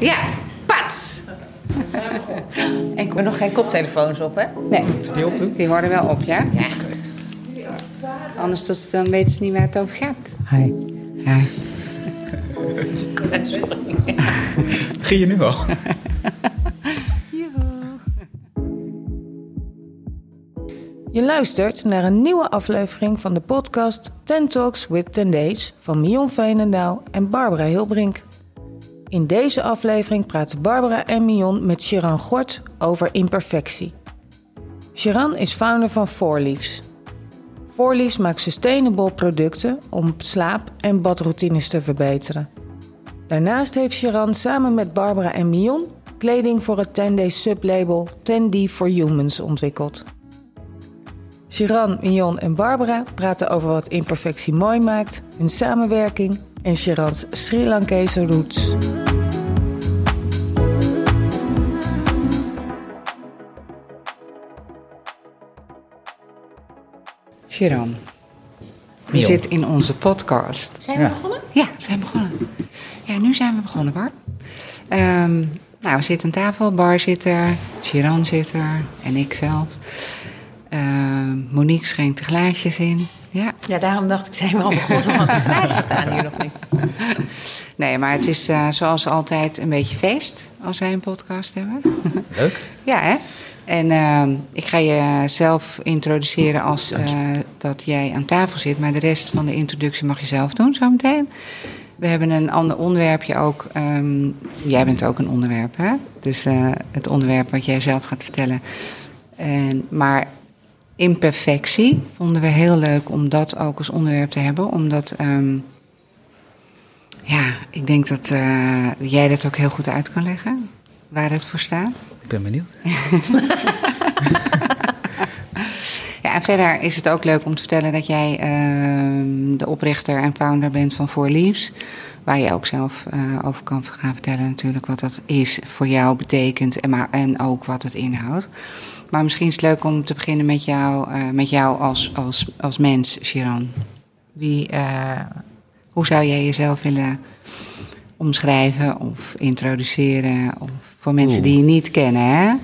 Ja, pats! Ik heb nog geen koptelefoons op, hè? Nee. Die op? Die worden wel op, ja? Ja. Anders dat, dan weten ze niet waar het over gaat. Hi. Hi. Begin je nu al? Je luistert naar een nieuwe aflevering van de podcast Ten Talks with Ten Days van Mion Veenendaal en Barbara Hilbrink. In deze aflevering praten Barbara en Mion met Shiran Gort over imperfectie. Shiran is founder van. Four Leaves maakt sustainable producten om slaap- en badroutines te verbeteren. Daarnaast heeft Shiran samen met Barbara en Mion kleding voor het 10 Day sublabel 10D for Humans ontwikkeld. Shiran, Mion en Barbara praten over wat imperfectie mooi maakt, hun samenwerking en Shirans Sri Lankese roots. Sharon. Je zit in onze podcast. Zijn we Ja. begonnen? Ja, we zijn begonnen. Ja, nu zijn we begonnen, Bar. Ehm, nou, we zitten aan tafel. Bar zit er, Chiran zit er en ik zelf. Ehm, Monique schenkt de glaasjes in. Ja. Ja, daarom dacht ik, zijn we al begonnen, want de staan hier nog niet. Nee, maar het is eh, zoals altijd een beetje feest als wij een podcast hebben. Leuk. Ja, hè? En ehm, ik ga je zelf introduceren als eh, dat jij aan tafel zit. Maar de rest van de introductie mag je zelf doen zometeen. We hebben een ander onderwerpje ook. ehm, jij bent ook een onderwerp, hè? Dus eh, het onderwerp wat jij zelf gaat vertellen. En, maar imperfectie vonden we heel leuk om dat ook als onderwerp te hebben. Omdat, ehm, ja, ik denk dat eh, jij dat ook heel goed uit kan leggen. Waar het voor staat. Ik ben benieuwd. Ja, en verder is het ook leuk om te vertellen dat jij ehm, de oprichter en founder bent van Four Leaves. Waar je ook zelf eh, over kan gaan vertellen natuurlijk wat dat is voor jou betekent en, maar, en ook wat het inhoudt. Maar misschien is het leuk om te beginnen met jou, eh, met jou als, als, als mens, Shiran. Wie, eh, hoe zou jij jezelf willen omschrijven of introduceren? Of voor mensen Oeh. die je niet kennen, hè?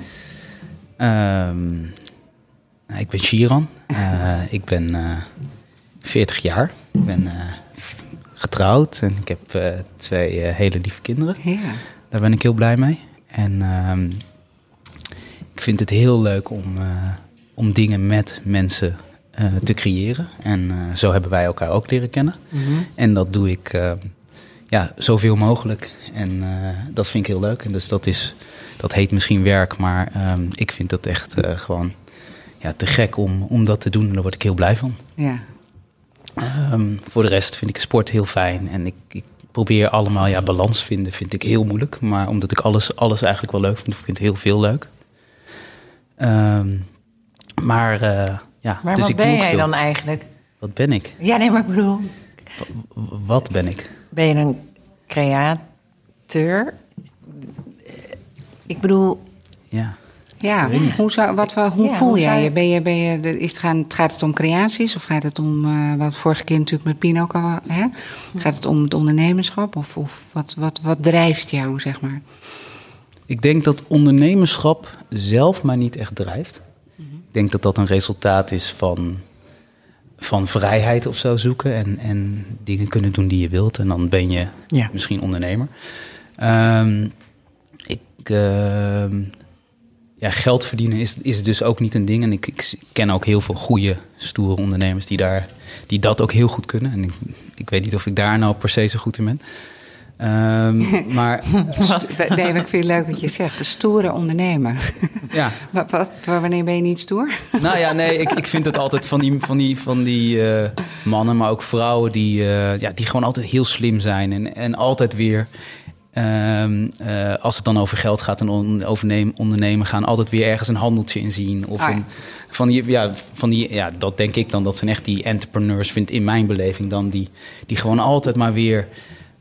Ehm, nou, ik ben Shiran. Eh, ik ben eh 40 jaar. Ik ben getrouwd en ik heb twee hele lieve kinderen. Ja. Daar ben ik heel blij mee. En ehm, ik vind het heel leuk om, eh, om dingen met mensen eh, te creëren. En eh, zo hebben wij elkaar ook leren kennen. Mhm. En dat doe ik ja, zoveel mogelijk. En dat vind ik heel leuk. En dus dat, is, dat heet misschien werk, maar ehm, ik vind dat echt gewoon ja, te gek om, om dat te doen. En daar word ik heel blij van. ja. Ehm, voor de rest vind ik sport heel fijn. En ik, ik probeer allemaal, ja, balans vinden vind ik heel moeilijk. Maar omdat ik alles, alles eigenlijk wel leuk vind, vind ik het heel veel leuk. Ehm, maar eh, ja, Maar dus wat ik ben jij veel. dan eigenlijk? Wat ben ik? Ja, nee, maar ik bedoel, W- Wat ben ik? ben je een createur? Ik bedoel, Ja. Ja, hoe, zou, wat, wat- hoe Ja, voel hoe jij zou je? Ben je, ben je is het, gaan, gaat het om creaties of gaat het om, eh, wat vorige keer natuurlijk met Pino ook al, hè? Gaat het om het ondernemerschap of, of wat, wat, wat drijft jou, zeg maar? Ik denk dat ondernemerschap zelf maar niet echt drijft. Ik denk dat dat een resultaat is van, van vrijheid of zo zoeken. En, en dingen kunnen doen die je wilt. En dan ben je Ja. misschien ondernemer. Ehm, ik, ehm, ja, geld verdienen is, is dus ook niet een ding. En ik, ik ken ook heel veel goede, stoere ondernemers die, daar, die dat ook heel goed kunnen. En ik, ik weet niet of ik daar nou per se zo goed in ben. Ehm, maar Nee, maar ik vind het leuk wat je zegt. De stoere ondernemer. ja, wat, wat, wanneer ben je niet stoer? Nou ja, nee, ik, ik vind het altijd van die, van die, van die eh, mannen, maar ook vrouwen die, eh, ja, die gewoon altijd heel slim zijn. En, en altijd weer, ehm, eh, als het dan over geld gaat en on, ondernemen gaan, altijd weer ergens een handeltje in zien. Of Ah, ja. een, van die, ja, van die, ja, dat denk ik dan, dat zijn echt die entrepreneurs, vind in mijn beleving dan, die, die gewoon altijd maar weer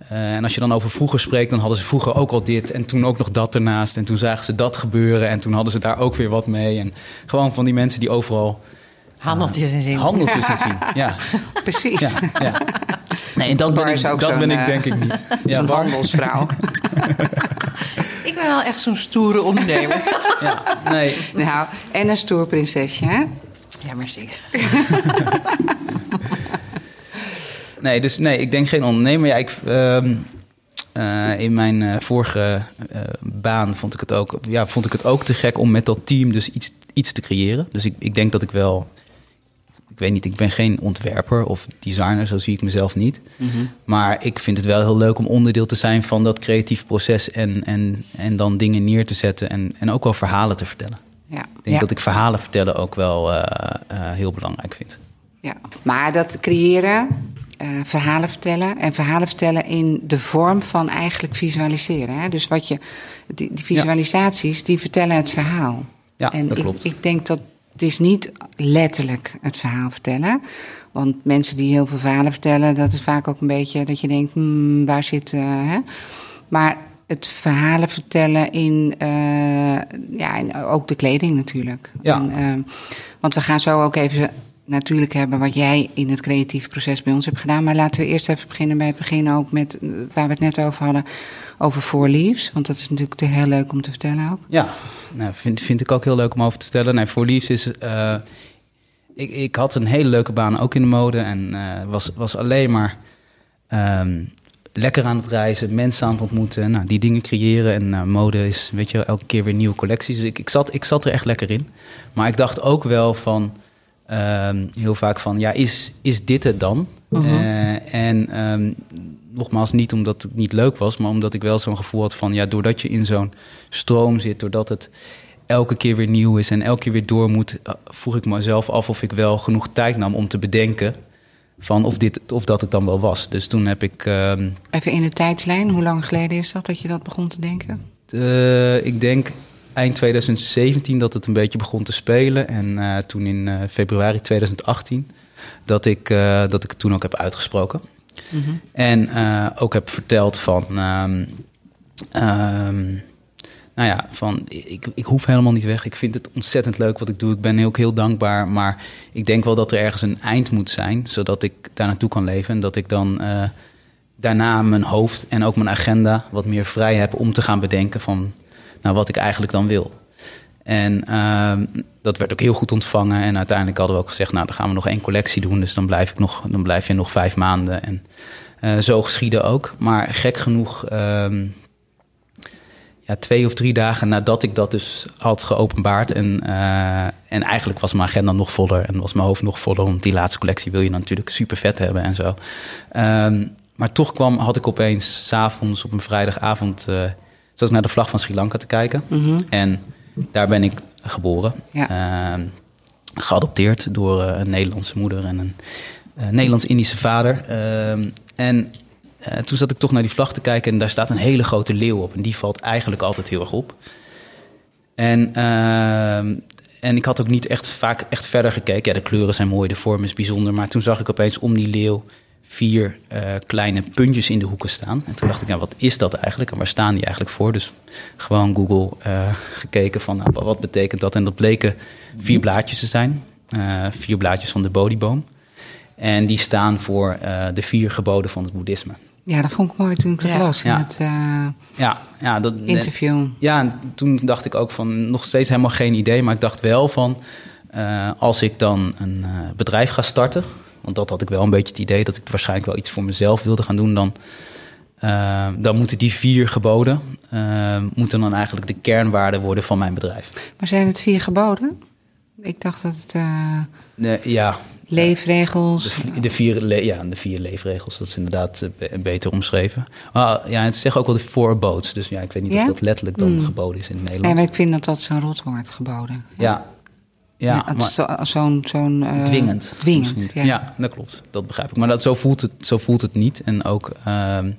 en als je dan over vroeger spreekt, dan hadden ze vroeger ook al dit en toen ook nog dat ernaast. En toen zagen ze dat gebeuren en toen hadden ze daar ook weer wat mee. En gewoon van die mensen die overal Handeltjes in zin. handeltjes in zien. Ja, Precies. ja, ja. Nee, en dat Bar ben ik, ook dat ben ik eh, denk ik niet. Ja, Zo'n Bar- handelsvrouw. Ik ben wel echt zo'n stoere ondernemer. Ja, nee. Nou, en een stoer prinsesje, hè? Ja, merci. Nee, dus nee, ik denk geen ondernemer. Ja, ik, ehm, eh, in mijn eh, vorige eh, baan vond ik, het ook, ja, vond ik het ook te gek om met dat team dus iets, iets te creëren. Dus ik, ik denk dat ik wel... Ik weet niet, ik ben geen ontwerper of designer, zo zie ik mezelf niet. Maar ik vind het wel heel leuk om onderdeel te zijn van dat creatief proces... en, en, en dan dingen neer te zetten en, en ook wel verhalen te vertellen. Ja. Ik denk Ja. dat ik verhalen vertellen ook wel heel belangrijk vind. ja. Maar dat creëren, eh, verhalen vertellen en verhalen vertellen in de vorm van eigenlijk visualiseren. Hè? Dus wat je, die, die visualisaties, die vertellen het verhaal. Ja, en dat ik, klopt. ik denk dat het is niet letterlijk het verhaal vertellen. Want mensen die heel veel verhalen vertellen, dat is vaak ook een beetje dat je denkt, hmm, waar zit. eh, hè? Maar het verhalen vertellen in, eh, ja, en ook de kleding natuurlijk. Ja. En, want we gaan zo ook even natuurlijk hebben wat jij in het creatieve proces bij ons hebt gedaan. Maar laten we eerst even beginnen bij het begin ook met eh, waar we het net over hadden, over Four. Want dat is natuurlijk heel leuk om te vertellen ook. Ja, nou, vind, vind ik ook heel leuk om over te vertellen. Nee, Liefs is... eh, ik, ik had een hele leuke baan ook in de mode. En eh, was, was alleen maar ehm, lekker aan het reizen, mensen aan het ontmoeten. Nou, die dingen creëren. En mode is, weet je, elke keer weer nieuwe collecties. Dus ik, ik, zat, ik zat er echt lekker in. Maar ik dacht ook wel van... ehm, heel vaak van, ja, is, is dit het dan? Eh, en ehm, nogmaals, niet omdat het niet leuk was, maar omdat ik wel zo'n gevoel had van, ja, doordat je in zo'n stroom zit, doordat het elke keer weer nieuw is en elke keer weer door moet, eh, vroeg ik mezelf af of ik wel genoeg tijd nam om te bedenken van of, dit, of dat het dan wel was. Dus toen heb ik, ehm, Even in de tijdslijn, hoe lang geleden is dat dat je dat begon te denken? eh, ik denk eind 2017 dat het een beetje begon te spelen. En eh, toen in eh, februari 2018 dat ik, eh, dat ik het toen ook heb uitgesproken. En eh, ook heb verteld van... ehm, ehm, nou ja, van ik, ik hoef helemaal niet weg. Ik vind het ontzettend leuk wat ik doe. Ik ben ook heel dankbaar. Maar ik denk wel dat er ergens een eind moet zijn... zodat ik daar naartoe kan leven. En dat ik dan daarna mijn hoofd en ook mijn agenda... wat meer vrij heb om te gaan bedenken van... wat ik eigenlijk dan wil. En ehm, dat werd ook heel goed ontvangen. En uiteindelijk hadden we ook gezegd, nou, dan gaan we nog één collectie doen. Dus dan blijf, ik nog, dan blijf je nog vijf maanden. En eh, zo geschiedde ook. Maar gek genoeg, ehm, ja, twee of drie dagen nadat ik dat dus had geopenbaard. En, eh, en eigenlijk was mijn agenda nog voller en was mijn hoofd nog voller. Want die laatste collectie wil je natuurlijk super vet hebben en zo. Ehm, maar toch kwam, had ik opeens s'avonds op een vrijdagavond... zat ik naar de vlag van Sri Lanka te kijken. En daar ben ik geboren. Ja. Ehm, geadopteerd door eh, een Nederlandse moeder en een eh, Nederlands-Indische vader. Ehm, en eh, toen zat ik toch naar die vlag te kijken en daar staat een hele grote leeuw op. En die valt eigenlijk altijd heel erg op. En, ehm, en ik had ook niet echt vaak echt verder gekeken. Ja, de kleuren zijn mooi, de vorm is bijzonder. Maar toen zag ik opeens om die leeuw vier eh, kleine puntjes in de hoeken staan. En toen dacht ik, nou, wat is dat eigenlijk? En waar staan die eigenlijk voor? Dus gewoon Google eh, gekeken van, nou, wat betekent dat? En dat bleken vier blaadjes te zijn. Eh, vier blaadjes van de Bodhiboom. En die staan voor de vier geboden van het boeddhisme. Ja, dat vond ik mooi toen ik het Ja. las in Ja. het Ja, ja dat, interview. Ja, en toen dacht ik ook van nog steeds helemaal geen idee. Maar ik dacht wel van als ik dan een bedrijf ga starten. Want dat had ik wel een beetje het idee dat ik waarschijnlijk wel iets voor mezelf wilde gaan doen. Dan, eh, dan moeten die vier geboden eh, moeten dan eigenlijk de kernwaarden worden van mijn bedrijf. Maar zijn het vier geboden? Ik dacht dat het eh, Nee, ja, leefregels. de, vi- de, vier, ja, de vier leefregels, dat is inderdaad be- beter omschreven. Ah, ja, het zegt ook wel de four abodes. Dus ja, ik weet niet Ja? of dat letterlijk dan Hmm. geboden is in het Nee, Nederlands. maar ik vind dat dat zo'n rotwoord geboden. Ja, ja, zo- zo'n... zo'n eh, dwingend. Dwingend, ja. dat klopt. Dat begrijp ik. Maar dat, zo, voelt het, zo voelt het niet. En ook, ehm,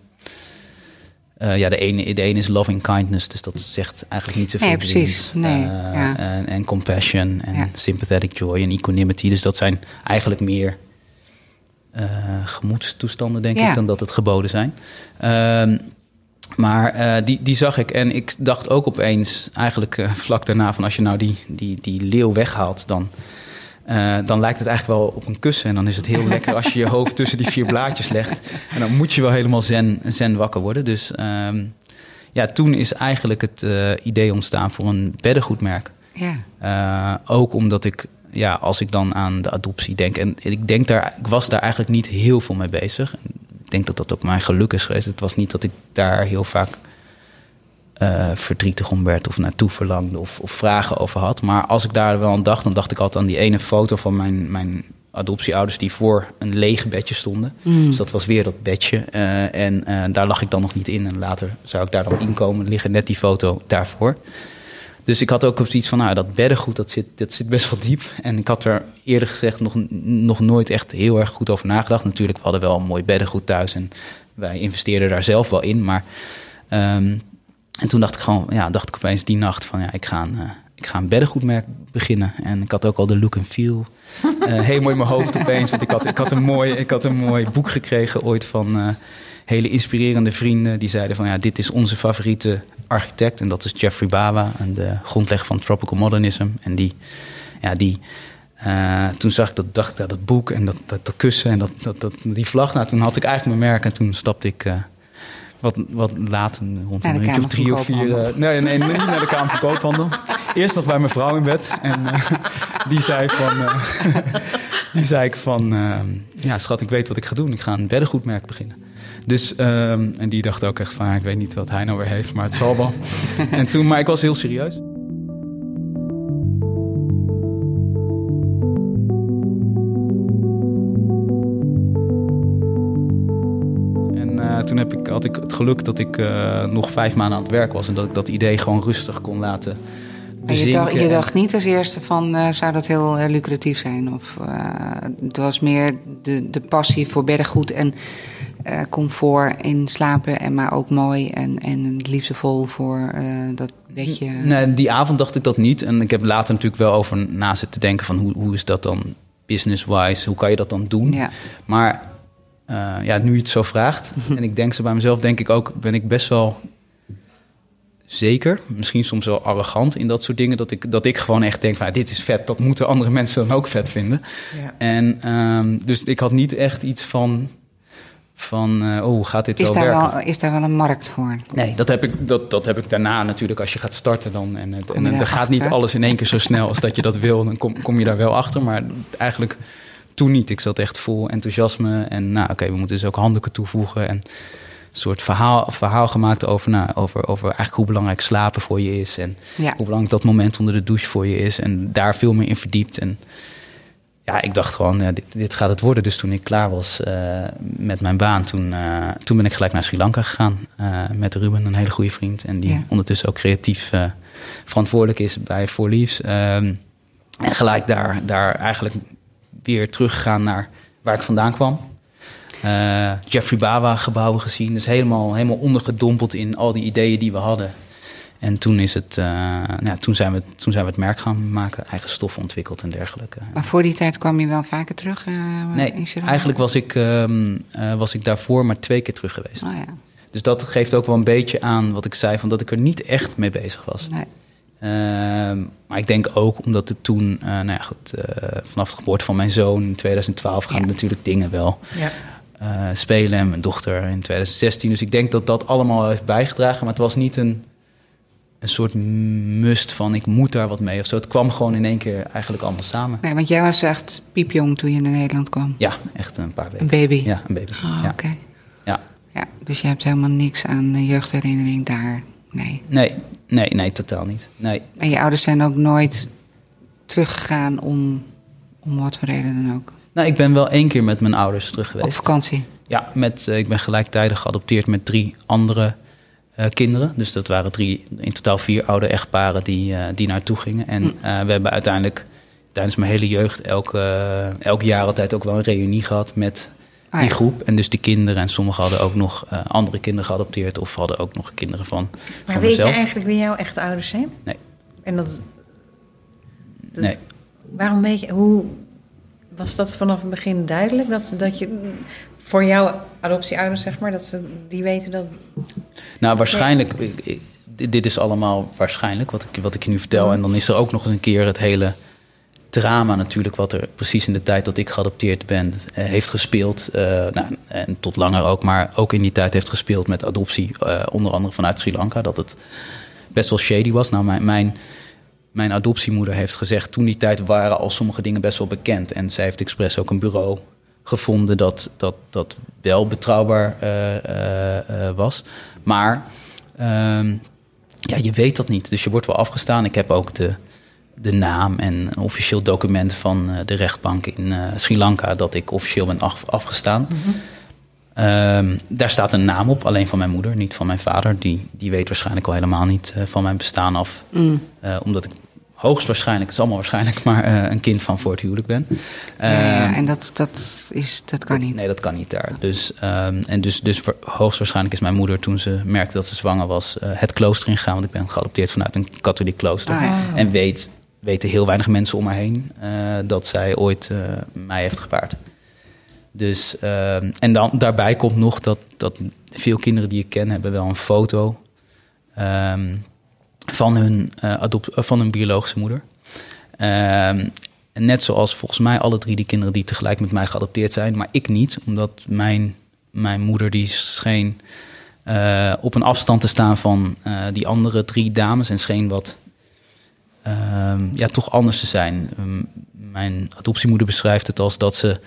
eh, ja, de ene, de ene is loving kindness, dus dat zegt eigenlijk niet zoveel. Nee, precies. dwingend. Nee, Eh, ja. en, en compassion en Ja. sympathetic joy en equanimity. Dus dat zijn eigenlijk meer eh, gemoedstoestanden, denk Ja. ik, dan dat het geboden zijn. Maar eh, die, die zag ik en ik dacht ook opeens, eigenlijk eh, vlak daarna, van als je nou die, die, die leeuw weghaalt, dan, eh, dan lijkt het eigenlijk wel op een kussen. En dan is het heel lekker als je je hoofd tussen die vier blaadjes legt. En dan moet je wel helemaal zen, zen wakker worden. Dus ehm, ja, toen is eigenlijk het idee ontstaan voor een beddengoedmerk. Ja. Ook omdat ik, ja, als ik dan aan de adoptie denk, en ik denk daar, ik was daar eigenlijk niet heel veel mee bezig. Ik denk dat dat ook mijn geluk is geweest. Het was niet dat ik daar heel vaak uh, verdrietig om werd of naartoe verlangde of, of, vragen over had. Maar als ik daar wel aan dacht, dan dacht ik altijd aan die ene foto van mijn, mijn adoptieouders die voor een leeg bedje stonden. Mm. Dus dat was weer dat bedje. Uh, en uh, daar lag ik dan nog niet in. En later zou ik daar dan in komen. liggen net die foto daarvoor. Dus ik had ook zoiets van, nou, dat beddengoed, dat zit, dat zit best wel diep. En ik had er eerder gezegd nog, nog nooit echt heel erg goed over nagedacht. Natuurlijk, we hadden wel een mooi beddengoed thuis en wij investeerden daar zelf wel in. Maar, um, en toen dacht ik gewoon, ja, dacht ik opeens die nacht van, ja, ik ga een, uh, ik ga een beddengoedmerk beginnen. En ik had ook al de look en feel uh, helemaal in mijn hoofd opeens. Want ik had, ik, had een mooi, ik had een mooi boek gekregen ooit van uh, hele inspirerende vrienden. Die zeiden van ja, dit is onze favoriete architect. En dat is Jeffrey Baba, en de grondlegger van Tropical Modernism. En die, ja, die, uh, toen zag ik dat, dacht, dat, dat boek en dat, dat, dat kussen en dat, dat, dat, die vlag. Nou, toen had ik eigenlijk mijn merk en toen stapte ik wat, wat later, rond een uurtje of drie of vier. Uh, nee, nee, niet naar de Kamer van Koophandel. Eerst nog bij mijn vrouw in bed. En die zei van. Die zei ik van. ja, schat, ik weet wat ik ga doen. Ik ga een beddengoedmerk beginnen. Dus, um, en die dacht ook echt van. Ik weet niet wat hij nou weer heeft, maar het zal wel. en toen, maar ik was heel serieus. toen heb ik, had ik het geluk dat ik uh, nog vijf maanden aan het werk was en dat ik dat idee gewoon rustig kon laten. Je dacht, je dacht, niet als eerste van uh, zou dat heel uh, lucratief zijn? Of het was meer de, de passie voor beddengoed en comfort in slapen, en maar ook mooi en, en liefdevol voor dat bedje. Nee, die avond dacht ik dat niet. En ik heb later natuurlijk wel over na zitten denken van hoe, hoe is dat dan business-wise? Hoe kan je dat dan doen? Ja. Maar ja, nu je het zo vraagt. en ik denk zo bij mezelf, denk ik ook, ben ik best wel zeker, misschien soms wel arrogant in dat soort dingen. Dat ik, dat ik gewoon echt denk van dit is vet, dat moeten andere mensen dan ook vet vinden. Ja. En um, dus ik had niet echt iets van. Van, uh, oh, gaat dit is wel daar werken? Wel, is daar wel een markt voor? Nee, dat heb ik, dat, dat heb ik daarna natuurlijk als je gaat starten. Dan, en het, en er gaat niet alles in één keer zo snel als dat je dat wil. Dan kom, kom je daar wel achter. Maar eigenlijk toen niet. Ik zat echt vol enthousiasme. En nou, oké, we moeten dus ook handdoeken toevoegen. En soort verhaal, verhaal gemaakt over, nou, over, over eigenlijk hoe belangrijk slapen voor je is. En ja. hoe belangrijk dat moment onder de douche voor je is. En daar veel meer in verdiept. En ja, ik dacht gewoon, ja, dit, dit gaat het worden. Dus toen ik klaar was uh, met mijn baan, toen, uh, toen ben ik gelijk naar Sri Lanka gegaan. Uh, met Ruben, een hele goede vriend. En die Ja. ondertussen ook creatief verantwoordelijk is bij Four Leaves. Um, en gelijk daar, daar eigenlijk weer teruggegaan naar waar ik vandaan kwam. Uh, Jeffrey Baba gebouwen gezien. Dus helemaal, helemaal ondergedompeld in al die ideeën die we hadden. En toen, is het, uh, nou, toen, zijn we, toen zijn we het merk gaan maken, eigen stoffen ontwikkeld en dergelijke. Maar voor die tijd kwam je wel vaker terug? Uh, nee, eigenlijk was ik, um, was ik daarvoor maar twee keer terug geweest. Oh, ja. Dus dat geeft ook wel een beetje aan wat ik zei, van dat ik er niet echt mee bezig was. Nee. Uh, maar ik denk ook omdat het toen, uh, nou ja, goed, uh, vanaf de geboorte van mijn zoon in 2012 gaan Ja. natuurlijk dingen wel Ja. Uh, spelen. En mijn dochter in 2016. Dus ik denk dat dat allemaal heeft bijgedragen. Maar het was niet een, een soort must van ik moet daar wat mee of zo. Het kwam gewoon in één keer eigenlijk allemaal samen. nee, want jij was echt piepjong toen je naar Nederland kwam. Ja, echt een paar weken. Een baby? Ja, een baby. Oh, ja. oké. Ja. Ja, dus je hebt helemaal niks aan eh, jeugdherinnering daar. Nee. Nee, nee, nee, totaal niet. Nee. En je ouders zijn ook nooit teruggegaan om, om wat voor reden dan ook. Nou, ik ben wel één keer met mijn ouders terug geweest. Op vakantie. Ja, met, uh, ik ben gelijktijdig geadopteerd met drie andere uh, kinderen. Dus dat waren drie, in totaal vier oude echtparen die, uh, die naartoe gingen. En Hm. uh, we hebben uiteindelijk tijdens mijn hele jeugd elke, elk jaar altijd ook wel een reunie gehad met Ah, die groep. En dus die kinderen en sommigen hadden ook nog uh, andere kinderen geadopteerd of hadden ook nog kinderen van, Maar van weet mezelf. je eigenlijk wie jouw echte ouders zijn? Nee. En dat, dat- Nee. Waarom weet je, hoe was dat vanaf het begin duidelijk? Dat, dat je voor jouw adoptieouders, zeg maar, dat ze die weten dat. Nou, waarschijnlijk. ik- ik- dit dit is allemaal waarschijnlijk wat ik, wat ik je nu vertel. En dan is er ook nog eens een keer het hele drama natuurlijk, wat er precies in de tijd dat ik geadopteerd ben, eh, heeft gespeeld. eh, nou, en tot langer ook, maar ook in die tijd heeft gespeeld met adoptie, eh, onder andere vanuit Sri Lanka, dat het best wel shady was. Nou, mijn, mijn, mijn adoptiemoeder heeft gezegd, toen die tijd waren al sommige dingen best wel bekend. En zij heeft expres ook een bureau gevonden dat, dat, dat wel betrouwbaar eh, eh, eh, was. Maar ehm, ja, je weet dat niet. Dus je wordt wel afgestaan. Ik heb ook de, de naam en een officieel document van de rechtbank in Sri Lanka dat ik officieel ben af- afgestaan. Ehm, daar staat een naam op, alleen van mijn moeder, niet van mijn vader. Die, die weet waarschijnlijk al helemaal niet van mijn bestaan af. Mm. Omdat ik hoogstwaarschijnlijk, het is allemaal waarschijnlijk, maar eh, een kind van voor het huwelijk ben. Ja, ja, Ehm, en dat, dat, is, dat kan niet. Nee, dat kan niet daar. Dus, ehm, en dus, dus hoogstwaarschijnlijk is mijn moeder toen ze merkte dat ze zwanger was, eh, het klooster ingegaan. Want ik ben geadopteerd vanuit een katholiek klooster. Ah, ja. En weet, weten heel weinig mensen om haar heen eh, dat zij ooit mij heeft gebaard. Dus, ehm, en dan, daarbij komt nog dat, dat veel kinderen die ik ken hebben wel een foto van, hun, eh, adop- eh, van hun biologische moeder. Ehm, net zoals volgens mij alle drie die kinderen die tegelijk met mij geadopteerd zijn, maar ik niet, omdat mijn, mijn moeder die scheen eh, op een afstand te staan van die andere drie dames en scheen wat ehm, ja, toch anders te zijn. Ehm, mijn adoptiemoeder beschrijft het als dat ze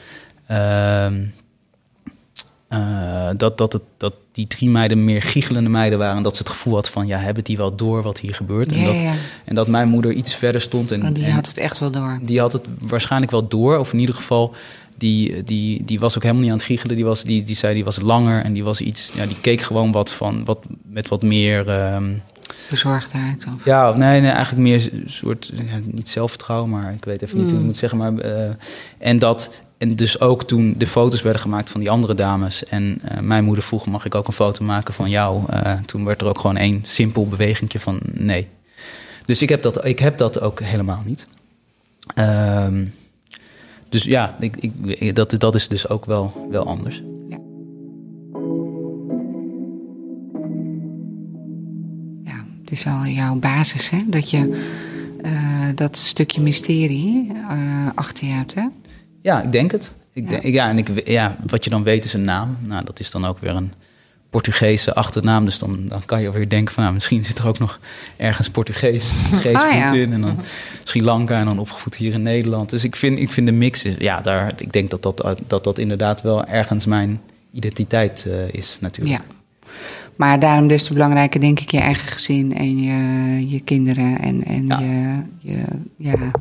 dat, dat, het, dat die drie meiden meer giechelende meiden waren. En dat ze het gevoel had van, ja, hebben die wel door wat hier gebeurt? en, Ja, dat, ja. en dat mijn moeder iets verder stond. En, Oh, die en had het echt wel door. die had het waarschijnlijk wel door. Of in ieder geval, die, die, die was ook helemaal niet aan het giechelen. Die, was, die, die zei, die was langer en die was iets... Ja, die keek gewoon wat van, wat, met wat meer... ehm, Bezorgdheid. Of... ja, nee, nee, eigenlijk meer een soort, ja, niet zelfvertrouwen, maar ik weet even niet hoe ik Mm. moet zeggen. Maar, eh, en, dat, en dus ook toen de foto's werden gemaakt van die andere dames. En eh, mijn moeder vroeg, mag ik ook een foto maken van jou? Eh, toen werd er ook gewoon één simpel bewegingje van nee. Dus ik heb dat, ik heb dat ook helemaal niet. Ehm, dus ja, ik, ik, dat, dat is dus ook wel, wel anders. Ja, het is al jouw basis, hè? Dat je eh, dat stukje mysterie achter je hebt, hè? Ja, ik denk het. Ik Ja. denk, ja, en ik, ja, wat je dan weet is een naam. Nou, dat is dan ook weer een Portugese achternaam. Dus dan, dan kan je alweer denken van... Nou, misschien zit er ook nog ergens Portugees Ah, ja. in. En dan Sri Lanka en dan opgevoed hier in Nederland. Dus ik vind, ik vind de mix... Is, ja, daar, ik denk dat dat, dat dat inderdaad wel ergens mijn identiteit eh, is natuurlijk. Ja. Maar daarom dus te belangrijke, denk ik, je eigen gezin en je, je kinderen en, en Ja. je, je, ja,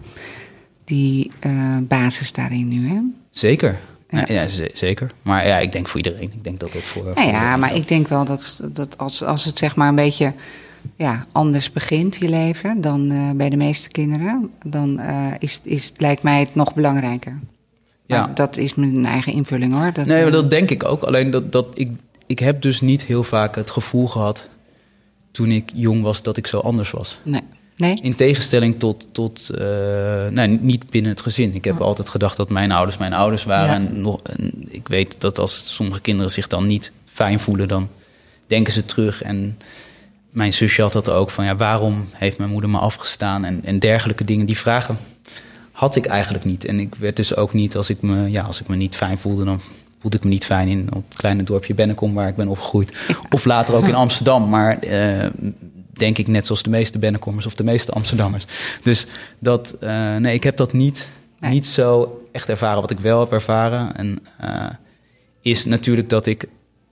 die eh, basis daarin nu, hè? Zeker. Ja. Ja. Ja, ze- zeker. Maar ja, ik denk voor iedereen. Ik denk dat dat voor... Nou ja, maar ik denk wel dat, dat als, als het zeg maar een beetje ja, anders begint, je leven, dan eh, bij de meeste kinderen, dan eh, is, is, lijkt mij het nog belangrijker. Ja. Maar dat is mijn eigen invulling hoor. Dat, Nee, maar dat denk ik ook. Alleen dat, dat ik, ik heb dus niet heel vaak het gevoel gehad toen ik jong was dat ik zo anders was. Nee. Nee? In tegenstelling tot, tot eh, nou, niet binnen het gezin. Ik heb altijd gedacht dat mijn ouders mijn ouders waren. Ja. En, nog, en ik weet dat als sommige kinderen zich dan niet fijn voelen, dan denken ze terug. En mijn zusje had dat ook van, ja, waarom heeft mijn moeder me afgestaan? En, en dergelijke dingen, die vragen had ik eigenlijk niet. En ik werd dus ook niet, als ik me, ja, als ik me niet fijn voelde, dan voelde ik me niet fijn in op het kleine dorpje Bennekom, waar ik ben opgegroeid. Of later ook in Amsterdam. Maar eh, denk ik net zoals de meeste Bennekommers of de meeste Amsterdammers. Dus dat, eh, nee, ik heb dat niet, Nee. niet zo echt ervaren. Wat ik wel heb ervaren, en, eh, is natuurlijk dat ik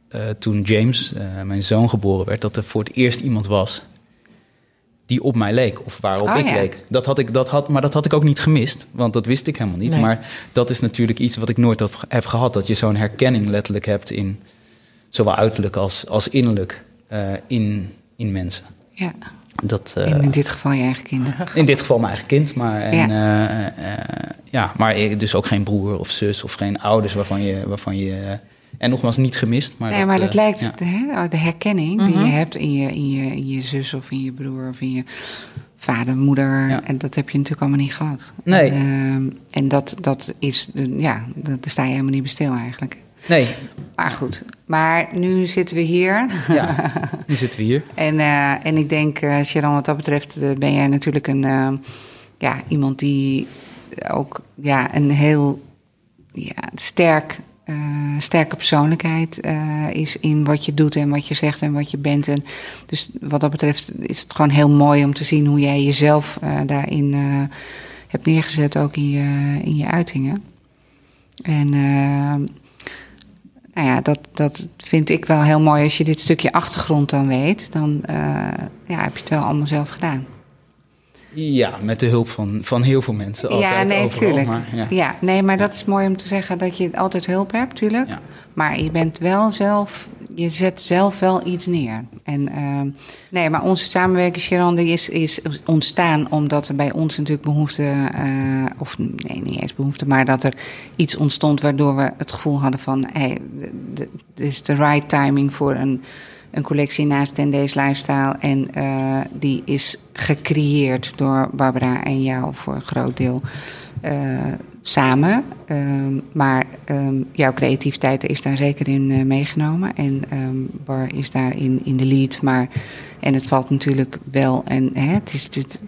eh, toen James, mijn zoon, geboren werd, dat er voor het eerst iemand was die op mij leek of waarop Oh, ik ja. leek. Dat had ik, dat had, maar dat had ik ook niet gemist, want dat wist ik helemaal niet. Nee. Maar dat is natuurlijk iets wat ik nooit had, heb gehad, dat je zo'n herkenning letterlijk hebt in zowel uiterlijk als, als innerlijk in, in mensen. Ja, Dat, eh, in dit geval je eigen kinderen. in dit geval mijn eigen kind, maar, en, Ja. ja. ja, maar dus ook geen broer of zus of geen ouders waarvan je. Waarvan je eh, en nogmaals, niet gemist. Maar nee, maar dat eh, lijkt, ja. de, hè, de herkenning die Mhm. je hebt in je, in, je, in je zus of in je broer of in je vader, moeder. Ja. En dat heb je natuurlijk allemaal niet gehad. Nee. En, ehm, en dat, dat is, eh, ja, dat- daar sta je helemaal niet bij stil eigenlijk. Nee, Maar goed, maar nu zitten we hier. ja, nu zitten we hier. En, eh, en ik denk, eh Sharon, wat dat betreft, eh, ben jij natuurlijk een, ja, iemand die ook ja, een heel ja, sterk, sterke persoonlijkheid is in wat je doet en wat je zegt en wat je bent. En dus wat dat betreft is het gewoon heel mooi om te zien hoe jij jezelf daarin hebt neergezet, ook in je, in je uitingen. En nou ja, dat, dat vind ik wel heel mooi. Als je dit stukje achtergrond dan weet, dan eh, ja, heb je het wel allemaal zelf gedaan. Ja, met de hulp van, van heel veel mensen. Altijd, ja, nee, overal, tuurlijk. maar ja. ja. nee, maar dat is mooi om te zeggen dat je altijd hulp hebt, tuurlijk. Ja. Maar je bent wel zelf, je zet zelf wel iets neer. En ehm, nee, maar onze samenwerking, Sharon, is, is ontstaan omdat er bij ons natuurlijk behoefte, eh, of nee, niet eens behoefte, maar dat er iets ontstond waardoor we het gevoel hadden van, hé, hey, dit is de right timing voor een, een collectie naast 10 Days Lifestyle. En eh, die is gecreëerd door Barbara en jou voor een groot deel eh, samen. Ehm, maar ehm, jouw creativiteit is daar zeker in eh, meegenomen. En ehm, Bar is daarin in de lead. Maar, en het valt natuurlijk wel. En hè, het is, het,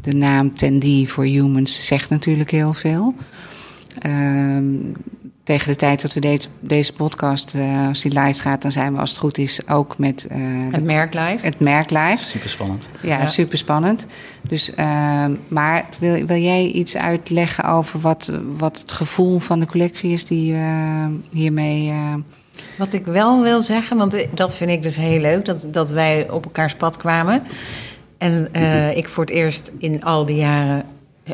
de naam 10D for Humans zegt natuurlijk heel veel. Tegen de tijd dat we deze, deze podcast, eh, als die live gaat, dan zijn we als het goed is ook met eh, de- Het merk live. het merk live. Super spannend. Ja, Ja. super spannend. Dus, ehm, maar wil, wil jij iets uitleggen over wat, wat het gevoel van de collectie is die eh, hiermee. eh, Wat ik wel wil zeggen, want dat vind ik dus heel leuk, dat, dat wij op elkaars pad kwamen. En eh, ik voor het eerst in al die jaren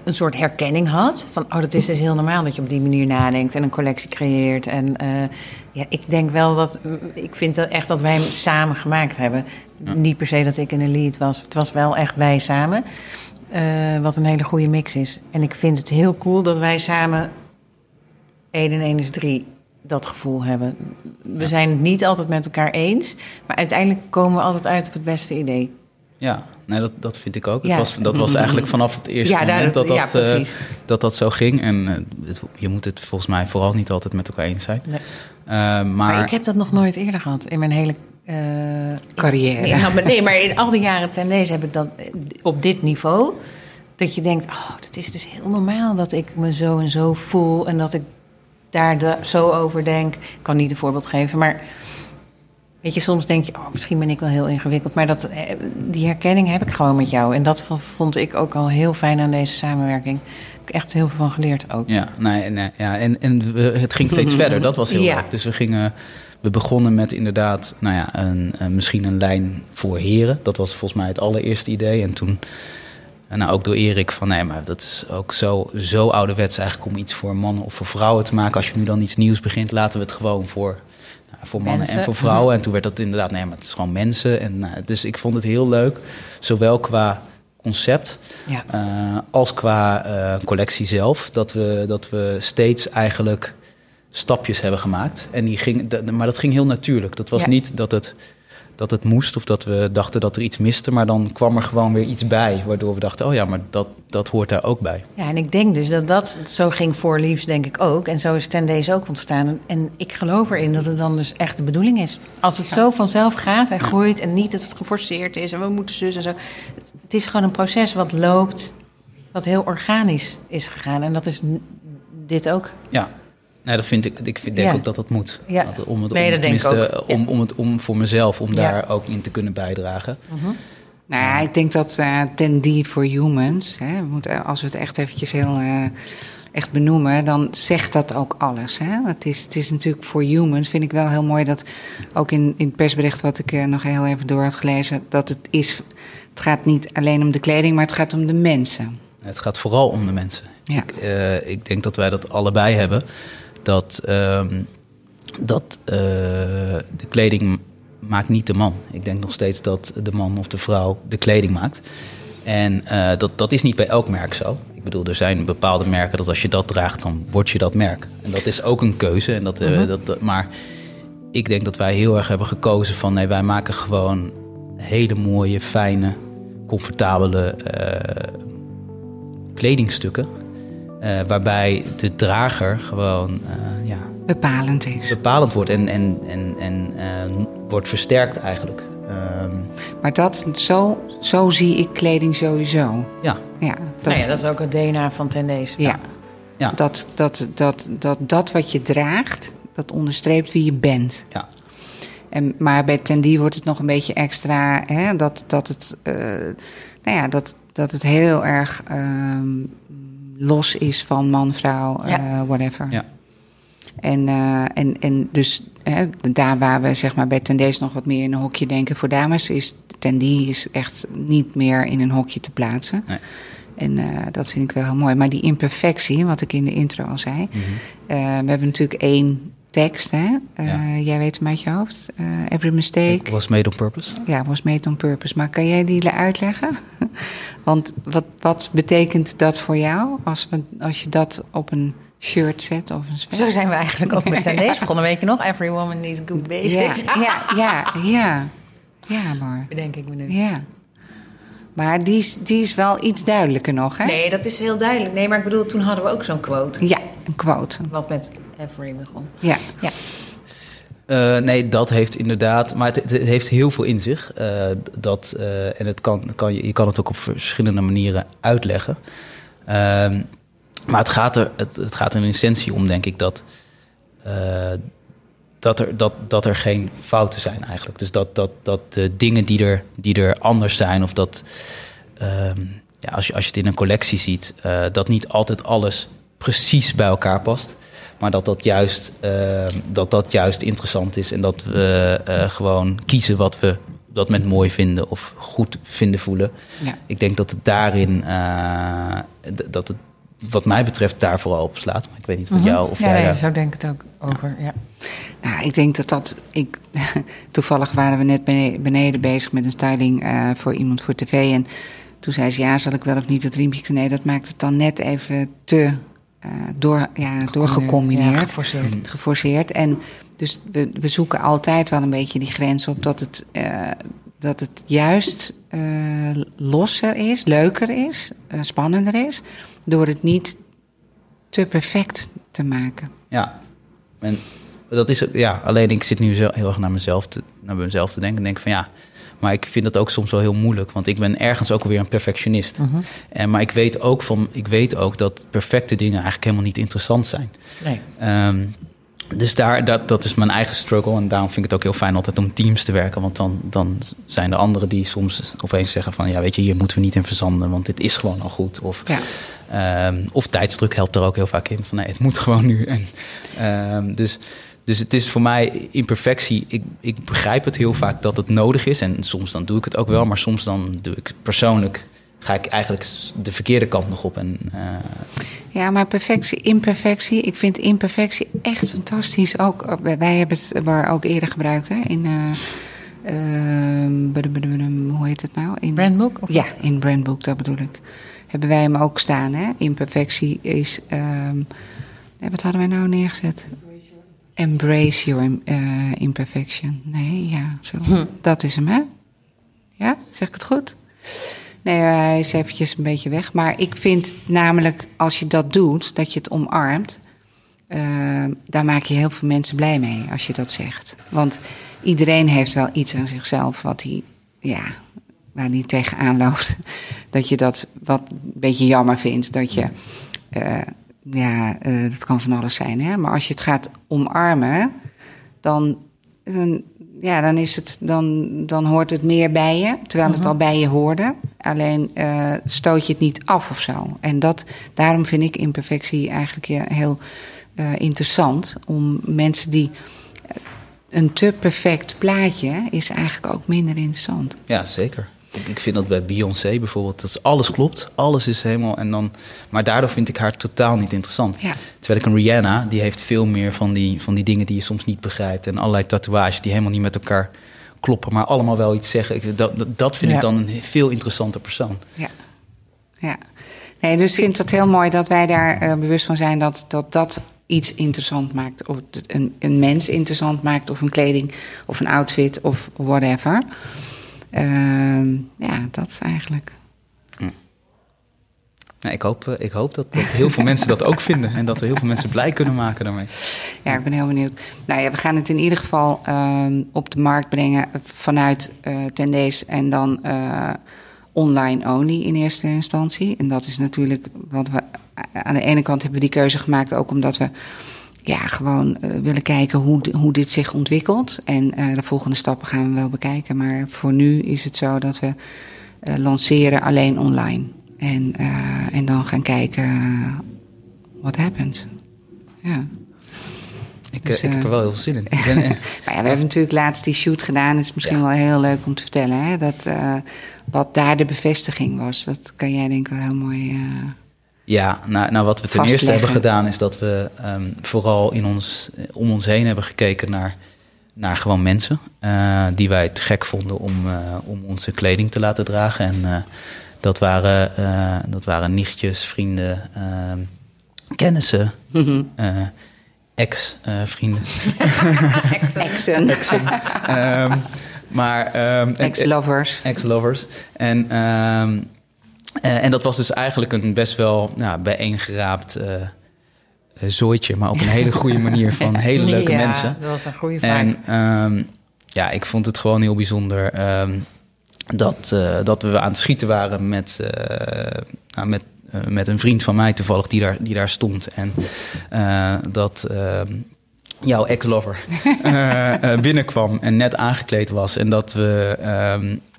een soort herkenning had. Van, oh, dat is dus heel normaal dat je op die manier nadenkt en een collectie creëert. En eh, ja, ik denk wel dat, ik vind dat echt dat wij hem samen gemaakt hebben. Niet per se dat ik in een lead was. Het was wel echt wij samen. Eh, wat een hele goede mix is. En ik vind het heel cool dat wij samen 1 en 1 is 3 dat gevoel hebben. We zijn het niet altijd met elkaar eens, maar uiteindelijk komen we altijd uit op het beste idee. Ja, nee, dat, dat vind ik ook. Ja. Het was, dat was eigenlijk vanaf het eerste Ja, daar- moment dat dat, ja, eh, dat dat zo ging. En eh, het- je moet het volgens mij vooral niet altijd met elkaar eens zijn. Nee. Eh, maar, Maar, ik heb dat nog nooit eerder gehad in mijn hele... eh, Carrière. Nee, nou, maar- nee, maar in al die jaren ten deze heb ik dat op dit niveau... dat je denkt, oh, dat is dus heel normaal dat ik me zo en zo voel... en dat ik daar de- zo over denk. Ik kan niet een voorbeeld geven, maar... Weet je, soms denk je, oh, misschien ben ik wel heel ingewikkeld. Maar dat, eh, die herkenning heb ik gewoon met jou. En dat vond ik ook al heel fijn aan deze samenwerking. Ik heb echt heel veel van geleerd ook. Ja, nee, nee, ja, en, en we- het ging steeds verder. Dat was heel Ja. leuk. Dus we gingen... We begonnen met inderdaad, nou ja, een, een- misschien een lijn voor heren. Dat was volgens mij het allereerste idee. En toen, en nou ook door Erik, van nee, maar dat is ook zo, zo ouderwets eigenlijk om iets voor mannen of voor vrouwen te maken. Als je nu dan iets nieuws begint, laten we het gewoon voor, nou, voor mannen Mensen. en voor vrouwen. En toen werd dat inderdaad, nee, maar het is gewoon mensen. En, nou, dus ik vond het heel leuk, zowel qua concept Ja. eh, als qua eh, collectie zelf. Dat we, dat we steeds eigenlijk stapjes hebben gemaakt. En die ging, maar dat ging heel natuurlijk. Dat was Ja. niet dat het, dat het moest of dat we dachten dat er iets miste. Maar dan kwam er gewoon weer iets bij. Waardoor we dachten, oh ja, maar dat, dat hoort daar ook bij. Ja, en ik denk dus dat dat zo ging voor Liefs, denk ik ook. En zo is Ten Days ook ontstaan. En ik geloof erin dat het dan dus echt de bedoeling is. Als het zo vanzelf gaat en groeit en niet dat het geforceerd is en we moeten zus en zo. Het, het is gewoon een proces wat loopt, wat heel organisch is gegaan. En dat is dit ook. Ja. Nee, dat vind ik. Ik vind, denk Ja. ook dat dat moet. Ja. Dat, om het, Nee, om, dat denk ik. Om, om, het, om voor mezelf, om daar ook in te kunnen bijdragen. Nou ja, ik denk dat eh 10D for Humans, hè, we moeten, als we het echt eventjes heel eh, echt benoemen, dan zegt dat ook alles. Hè? Het, is, het is natuurlijk voor humans, vind ik wel heel mooi dat ook in, in het persbericht wat ik eh, nog heel even door had gelezen, dat het is, het gaat niet alleen om de kleding, maar het gaat om de mensen. Het gaat vooral om de mensen. Ja. Ik, ik denk dat wij dat allebei hebben. Dat, ehm, dat eh, de kleding maakt niet de man. Ik denk nog steeds dat de man of de vrouw de kleding maakt. En eh, dat, dat is niet bij elk merk zo. Ik bedoel, er zijn bepaalde merken dat als je dat draagt, dan word je dat merk. En dat is ook een keuze. En dat, eh, dat, dat- maar ik denk dat wij heel erg hebben gekozen van... nee, wij maken gewoon hele mooie, fijne, comfortabele kledingstukken. Eh, waarbij de drager gewoon eh, ja, Bepalend is. bepalend wordt en, en, en, en eh, wordt versterkt eigenlijk. Ehm, Maar dat, zo, zo zie ik kleding sowieso. ja, Ja, dat, Nou ja, dat is ook het DNA van Ten Days. ja. Ja. Dat, dat, dat, dat dat wat je draagt, dat onderstreept wie je bent. Ja. En, maar bij Tandy wordt het nog een beetje extra, hè, dat, dat, het, eh, nou ja, dat, dat het heel erg ehm, los is van man, vrouw, Ja. eh, whatever. Ja. En, eh, en, en dus hè, daar waar we zeg maar, bij Tendees nog wat meer in een hokje denken voor dames, is Tendy is echt niet meer in een hokje te plaatsen. Nee. En eh, dat vind ik wel heel mooi. Maar die imperfectie, wat ik in de intro al zei. Mhm. eh, we hebben natuurlijk één tekst, hè? Eh, Ja. Jij weet hem uit je hoofd. Eh, every mistake. Was made on purpose. Ja, was made on purpose. Maar kan jij die uitleggen? Want wat, wat betekent dat voor jou als, we, als je dat op een shirt zet of een sweater? Zo zijn we eigenlijk ook met Tendees begonnen. Weet je nog? Every woman needs good Ja, basics. ja, ja, ja. Ja, maar. Bedenk ik me nu. Ja. Maar die is, die is wel iets duidelijker nog, hè? Nee, dat is heel duidelijk. Nee, maar ik bedoel, toen hadden we ook zo'n quote. Ja, een quote. Wat met Every begon. Ja. Ja. Eh, nee, dat heeft inderdaad, maar het, het heeft heel veel in zich. eh, dat, eh, en het kan, kan, je je kan het ook op verschillende manieren uitleggen. Ehm, maar het gaat, er, het, het gaat er in essentie om, denk ik, dat, eh, dat, er, dat, dat er geen fouten zijn eigenlijk. Dus dat, dat, dat de dingen die er, die er anders zijn, of dat ehm, ja, als, je, als je het in een collectie ziet, eh, dat niet altijd alles precies bij elkaar past. Maar dat dat juist, eh, dat dat juist interessant is. En dat we eh, gewoon kiezen wat we dat moment mooi vinden of goed vinden voelen. Ja. Ik denk dat het daarin, eh, dat het wat mij betreft daar vooral op slaat. Maar ik weet niet wat jou of Mhm. ja, jij nee, daar- zo denk ik het ook over. Ja. Nou, ik denk dat dat. Ik, toevallig waren we net bene- beneden bezig met een styling eh, voor iemand voor tv. En toen zei ze: Ja, zal ik wel of niet het riempje? Nee, dat maakt het dan net even te eh, door, ja, doorgecombineerd. Ja, geforceerd. geforceerd. En dus we, we zoeken altijd wel een beetje die grens op dat het, eh, dat het juist eh, losser is, leuker is, eh, spannender is. Door het niet te perfect te maken. Ja, en dat is ook- ja, alleen ik zit nu zo- heel erg naar mezelf te, naar mezelf te denken. En denk van ja, maar ik vind dat ook soms wel heel moeilijk. Want ik ben ergens ook alweer een perfectionist. En, maar ik weet, ook van, ik weet ook dat perfecte dingen eigenlijk helemaal niet interessant zijn. Nee. Ehm, dus daar, dat, dat is mijn eigen struggle. En daarom vind ik het ook heel fijn altijd om teams te werken. Want dan, dan zijn er anderen die soms opeens zeggen van... ja, weet je, hier moeten we niet in verzanden, want dit is gewoon al goed. Of, Ja. ehm, of tijdsdruk helpt er ook heel vaak in. Van nee, het moet gewoon nu. En, ehm, dus, dus het is voor mij imperfectie. Ik, ik begrijp het heel vaak dat het nodig is. En soms dan doe ik het ook wel. Maar soms dan doe ik persoonlijk... ga ik eigenlijk de verkeerde kant nog op. En, eh, Ja, maar perfectie, imperfectie. Ik vind imperfectie echt fantastisch. Ook, wij wij hebben het maar ook eerder gebruikt hè, in. eh, ehm, badum, badum, hoe heet het nou? In, Brandbook? Of Ja, in Brandbook, dat bedoel ik. Hebben wij hem ook staan, hè? Imperfectie is. ehm, nee, wat hadden wij nou neergezet? Embrace your eh, imperfection. Nee, ja, zo. Dat is hem, hè? Ja, zeg ik het goed? Nee, hij is eventjes een beetje weg. Maar ik vind namelijk, als je dat doet, dat je het omarmt... eh, daar maak je heel veel mensen blij mee als je dat zegt. Want iedereen heeft wel iets aan zichzelf wat hij, ja, waar hij tegenaan loopt. Dat je dat wat een beetje jammer vindt. Dat je, eh, ja, eh, dat kan van alles zijn. Hè? Maar als je het gaat omarmen, dan, dan, ja, dan, is het, dan, dan hoort het meer bij je. Terwijl het al bij je hoorde. Alleen eh, stoot je het niet af of zo. En dat, daarom vind ik imperfectie eigenlijk heel eh, interessant. Om mensen die. Een te perfect plaatje is eigenlijk ook minder interessant. Ja, zeker. Ik, vind dat bij Beyoncé bijvoorbeeld, dat alles klopt, alles is helemaal en dan, maar daardoor vind ik haar totaal niet interessant. Ja. Terwijl ik een Rihanna, die heeft veel meer van die, van die dingen die je soms niet begrijpt en allerlei tatoeages die helemaal niet met elkaar kloppen, maar allemaal wel iets zeggen. Dat, dat, dat vind Ja. ik dan een veel interessanter persoon. Ja. ja. Nee, dus ik vind het heel mooi dat wij daar eh, bewust van zijn dat, dat dat iets interessant maakt. Of een, een mens interessant maakt, of een kleding, of een outfit, of whatever. Ehm, ja, dat is eigenlijk. Nou, ik, hoop, eh, ik hoop dat, dat heel veel mensen dat ook vinden en dat we heel veel mensen blij kunnen maken daarmee. Ja, ik ben heel benieuwd. Nou ja, we gaan het in ieder geval ehm, op de markt brengen vanuit eh Tendees en dan eh, online only in eerste instantie. En dat is natuurlijk wat we aan de ene kant hebben we die keuze gemaakt ook omdat we ja, gewoon uh, willen kijken hoe, hoe dit zich ontwikkelt. En uh, de volgende stappen gaan we wel bekijken. Maar voor nu is het zo dat we uh, lanceren alleen online. En, en dan gaan kijken wat happens. Ja. Ik, dus, ik heb er wel heel veel zin in. Ben, maar ja, we hebben natuurlijk laatst die shoot gedaan. Het is misschien ja. wel heel leuk om te vertellen. Hè? Dat, wat daar de bevestiging was. Dat kan jij denk ik wel heel mooi ja, nou, nou wat we ten eerste hebben gedaan is dat we um, vooral in ons, om ons heen hebben gekeken naar, naar gewoon mensen. Uh, die wij het gek vonden om, uh, om onze kleding te laten dragen. En uh, dat, waren, dat waren nichtjes, vrienden, ehm, kennissen, mm -hmm. ex-vrienden. Exen. Exen. um, maar... Ex-lovers. Ex-lovers. En... Uh, en dat was dus eigenlijk een best wel nou, bijeengeraapt uh, zooitje, maar op een hele goede manier van hele leuke ja, mensen. dat was een goede vibe. En um, ja, ik vond het gewoon heel bijzonder um, dat, uh, dat we aan het schieten waren met, nou, met, met een vriend van mij toevallig die daar, die daar stond. En dat um, jouw ex-lover binnenkwam en net aangekleed was. En dat we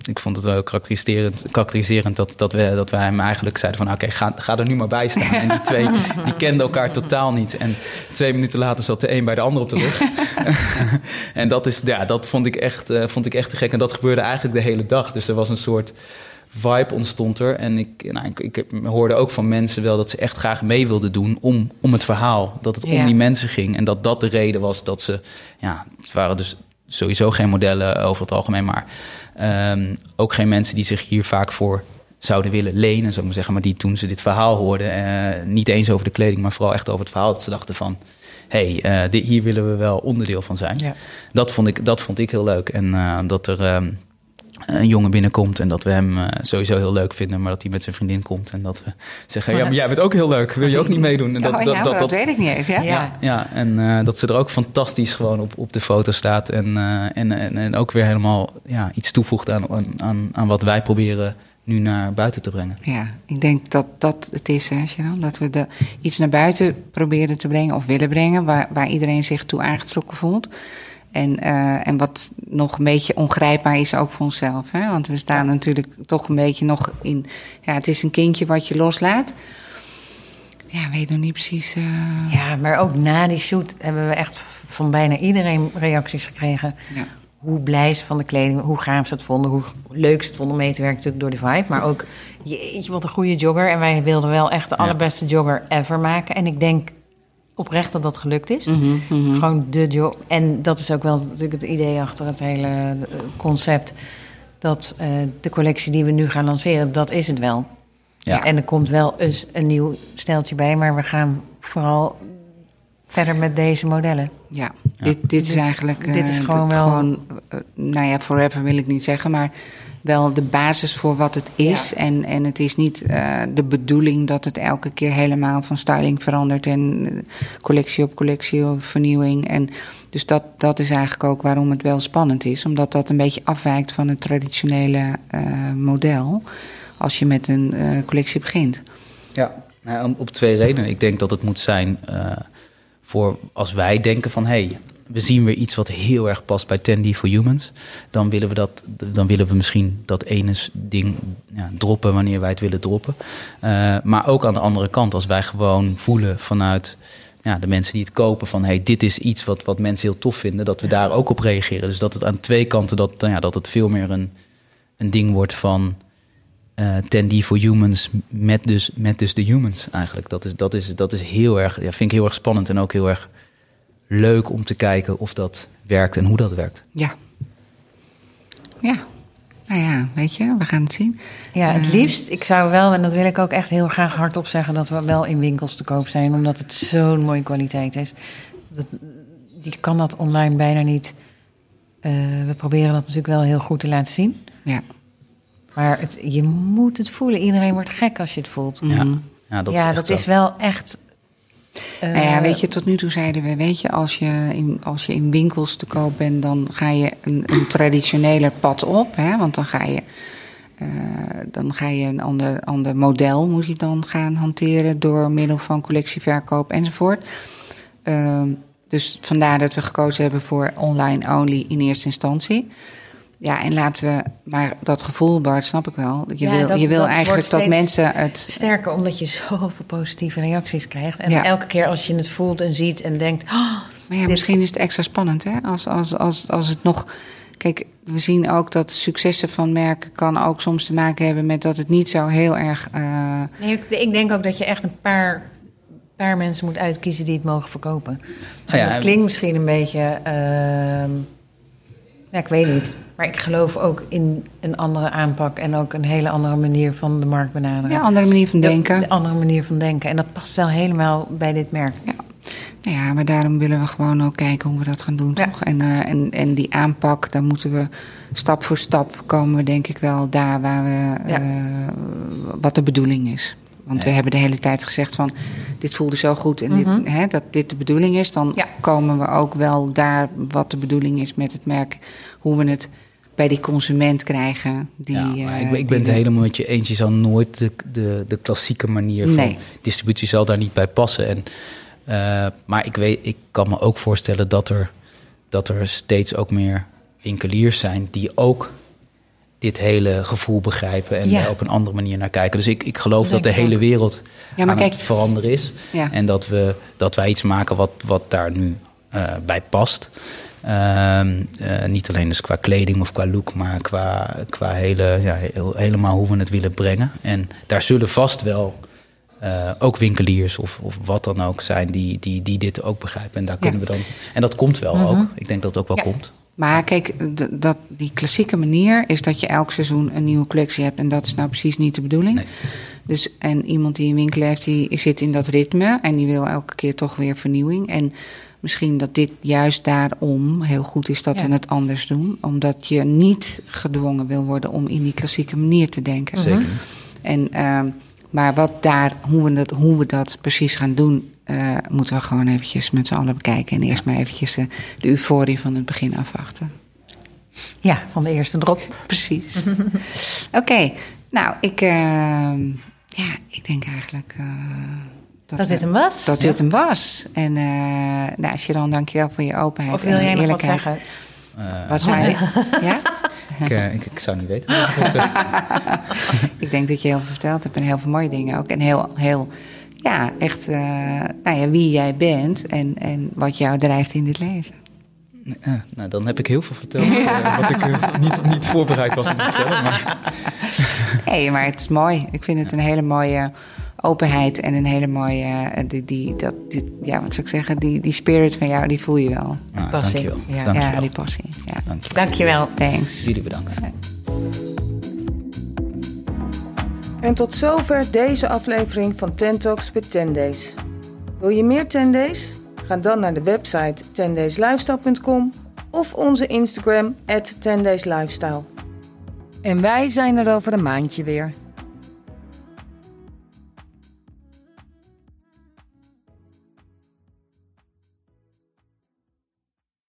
ik vond het wel karakteriserend, karakteriserend dat, dat, we, dat wij hem eigenlijk zeiden van... oké, okay, ga, ga er nu maar bij staan. En die twee die kenden elkaar totaal niet. En twee minuten later zat de een bij de ander op de rug. en dat, is, ja, dat vond, ik echt, uh, vond ik echt te gek. En dat gebeurde eigenlijk de hele dag. Dus er was een soort vibe ontstond er. En ik, nou, ik, ik, hoorde ook van mensen wel dat ze echt graag mee wilden doen om, om het verhaal. Dat het ja. om die mensen ging. En dat dat de reden was dat ze... Ja, het waren dus sowieso geen modellen over het algemeen, maar um, ook geen mensen die zich hier vaak voor zouden willen lenen, zou ik maar zeggen. Maar die toen ze dit verhaal hoorden, uh, niet eens over de kleding, maar vooral echt over het verhaal, dat ze dachten van, hé, hey, uh, hier willen we wel onderdeel van zijn. Ja. Dat, vond ik, dat vond ik heel leuk. En uh, dat er... Um, een jongen binnenkomt en dat we hem uh, sowieso heel leuk vinden, maar dat hij met zijn vriendin komt en dat we zeggen: Ja, maar jij bent ook heel leuk, wil je ook niet meedoen? En dat, oh, dat, dat, dat, weet ik niet eens. Ja, ja. ja en uh, dat ze er ook fantastisch gewoon op, op de foto staat en, uh, en, en, en, ook weer helemaal ja, iets toevoegt aan, aan, aan wat wij proberen nu naar buiten te brengen. Ja, ik denk dat dat het is, hè, Sharon, dat we de, iets naar buiten proberen te brengen of willen brengen waar, waar iedereen zich toe aangetrokken voelt. En, uh, en wat nog een beetje ongrijpbaar is ook voor onszelf. Hè? Want we staan ja. natuurlijk toch een beetje nog in. Ja, het is een kindje wat je loslaat. Ja, weet nog niet precies. Uh... Ja, maar ook na die shoot hebben we echt van bijna iedereen reacties gekregen. Ja. Hoe blij ze van de kleding, hoe gaaf ze het vonden, hoe leuk ze het vonden om mee te werken, natuurlijk door de vibe. Maar ook, jeetje, wat een goede jogger. En wij wilden wel echt de allerbeste jogger ever maken. En ik denk oprecht dat dat gelukt is. Mm -hmm, mm -hmm. Gewoon de job. En dat is ook wel natuurlijk het idee achter het hele concept. Dat uh, de collectie die we nu gaan lanceren, dat is het wel. Ja. En er komt wel eens een nieuw steltje bij, maar we gaan vooral verder met deze modellen. Ja, ja. dit, dit is eigenlijk. Dit is gewoon wel. Gewoon, uh, nou ja, forever wil ik niet zeggen, maar wel de basis voor wat het is. Ja. En, en het is niet uh, de bedoeling dat het elke keer helemaal van styling verandert en collectie op collectie of vernieuwing. En dus dat, dat is eigenlijk ook waarom het wel spannend is, omdat dat een beetje afwijkt van het traditionele uh, model als je met een collectie begint. Ja, nou, op twee redenen. Ik denk dat het moet zijn voor als wij denken van hé, hey, we zien weer iets wat heel erg past bij Tandy for Humans. Dan willen we, dat, dan willen we misschien dat ene ding ja, droppen wanneer wij het willen droppen. Uh, maar ook aan de andere kant, als wij gewoon voelen vanuit ja, de mensen die het kopen van hey, dit is iets wat, wat mensen heel tof vinden, dat we daar ook op reageren. Dus dat het aan twee kanten, dat, ja, dat het veel meer een, een ding wordt van uh, for Humans met dus, met dus de humans eigenlijk. Dat is, dat is, dat is heel erg, ja, vind ik heel erg spannend en ook heel erg leuk om te kijken of dat werkt en hoe dat werkt. Ja. Ja. Nou ja, weet je, we gaan het zien. Ja, het uh, liefst, ik zou wel, en dat wil ik ook echt heel graag hardop zeggen, dat we wel in winkels te koop zijn, omdat het zo'n mooie kwaliteit is. Dat, die kan dat online bijna niet. Uh, we proberen dat natuurlijk wel heel goed te laten zien. Ja. Maar het, je moet het voelen. Iedereen wordt gek als je het voelt. Ja, ja dat, ja, is, dat is wel echt uh, nou ja, weet je, tot nu toe zeiden we, weet je, als je in, als je in winkels te koop bent, dan ga je een, een traditioneler pad op. Hè, want dan ga je eh, dan ga je een ander, ander model moet je dan gaan hanteren door middel van collectieverkoop enzovoort. Ehm, dus vandaar dat we gekozen hebben voor online only in eerste instantie. Ja, en laten we, maar dat gevoel, Bart, snap ik wel. Je Ja, wil, dat- je wil dat eigenlijk wordt dat steeds mensen het. Sterker omdat je zoveel positieve reacties krijgt. En Ja. elke keer als je het voelt en ziet en denkt... "Oh, Maar ja, dit- misschien is het extra spannend, hè? Als, als, als, als het nog. Kijk, we zien ook dat successen van merken kan ook soms te maken hebben met dat het niet zo heel erg. eh, Nee, ik, ik denk ook dat je echt een paar, paar mensen moet uitkiezen die het mogen verkopen. Nou ja, dat klinkt misschien een beetje... ehm, ja, ik weet niet. Maar ik geloof ook in een andere aanpak... en ook een hele andere manier van de markt benaderen. ja, andere manier van De- denken. De, andere manier van denken. En dat past wel helemaal bij dit merk. Nou ja, maar daarom willen we gewoon ook kijken hoe we dat gaan doen, Ja. toch? En, eh, en, en die aanpak, daar moeten we stap voor stap komen we denk ik wel daar waar we, Ja. eh, wat de bedoeling is. Want we hebben de hele tijd gezegd van, dit voelde zo goed en Mhm. dit, hè, dat dit de bedoeling is. Dan Ja. komen we ook wel daar wat de bedoeling is met het merk. Hoe we het bij die consument krijgen. Die, ja, maar eh, ik, ben- ik ben het helemaal met je eens. Je zal nooit de, de, de klassieke manier van Nee. distributie zal daar niet bij passen. En, eh, maar ik, weet, ik kan me ook voorstellen dat er, dat er steeds ook meer winkeliers zijn die ook dit hele gevoel begrijpen en Ja. op een andere manier naar kijken. Dus ik, ik geloof dat de hele wereld Ja, maar aan kijk- het veranderen is. Ja. En dat, we, dat wij iets maken wat, wat daar nu eh, bij past. Ehm, eh, niet alleen dus qua kleding of qua look, maar qua, qua hele, ja, heel- helemaal hoe we het willen brengen. En daar zullen vast wel eh, ook winkeliers of, of wat dan ook zijn die, die, die dit ook begrijpen. En daar Ja. kunnen we dan. En dat komt wel Mhm. ook. Ik denk dat het ook wel Ja. komt. Maar kijk, dat, die klassieke manier is dat je elk seizoen een nieuwe collectie hebt. En dat is nou precies niet de bedoeling. Nee. Dus, en iemand die een winkel heeft, die zit in dat ritme. En die wil elke keer toch weer vernieuwing. En misschien dat dit juist daarom heel goed is dat Ja. we het anders doen. Omdat je niet gedwongen wil worden om in die klassieke manier te denken. Zeker. En, ehm, maar wat daar, hoe, we dat, hoe we dat precies gaan doen, eh, moeten we gewoon eventjes met z'n allen bekijken. En eerst maar eventjes eh, de euforie van het begin afwachten. Ja, van de eerste drop. Precies. Oké, nou, ik, ehm, ja, ik denk eigenlijk eh, Dat we- dit hem was. Dat dit hem was. En uh, nou, Sharon, dankjewel voor je openheid Of wil en jij nog wat zeggen? Eh, Wat zei je? ja? ik, ik, ik zou niet weten. ik denk dat je heel veel verteld hebt en heel veel mooie dingen ook. En heel, heel ja, echt, uh, nou ja, wie jij bent en, en wat jou drijft in dit leven. Nou, dan heb ik heel veel verteld. Ja. wat ik uh, niet, niet voorbereid was om te vertellen. Maar... Nee, maar het is mooi. Ik vind het een hele mooie openheid en een hele mooie. Uh, die, die, dat, die, ja, wat zou ik zeggen? Die, die spirit van jou, die voel je wel. Ah, passie. Dankjewel. Ja. dankjewel. ja, die passie. Ja. Dankjewel. dankjewel. Thanks. Jullie bedankt. En tot zover deze aflevering van Ten Talks with 10 Days. Wil je meer 10 Days? Ga dan naar de website 10dayslifestyle.com of onze Instagram at 10dayslifestyle. En wij zijn er over een maandje weer.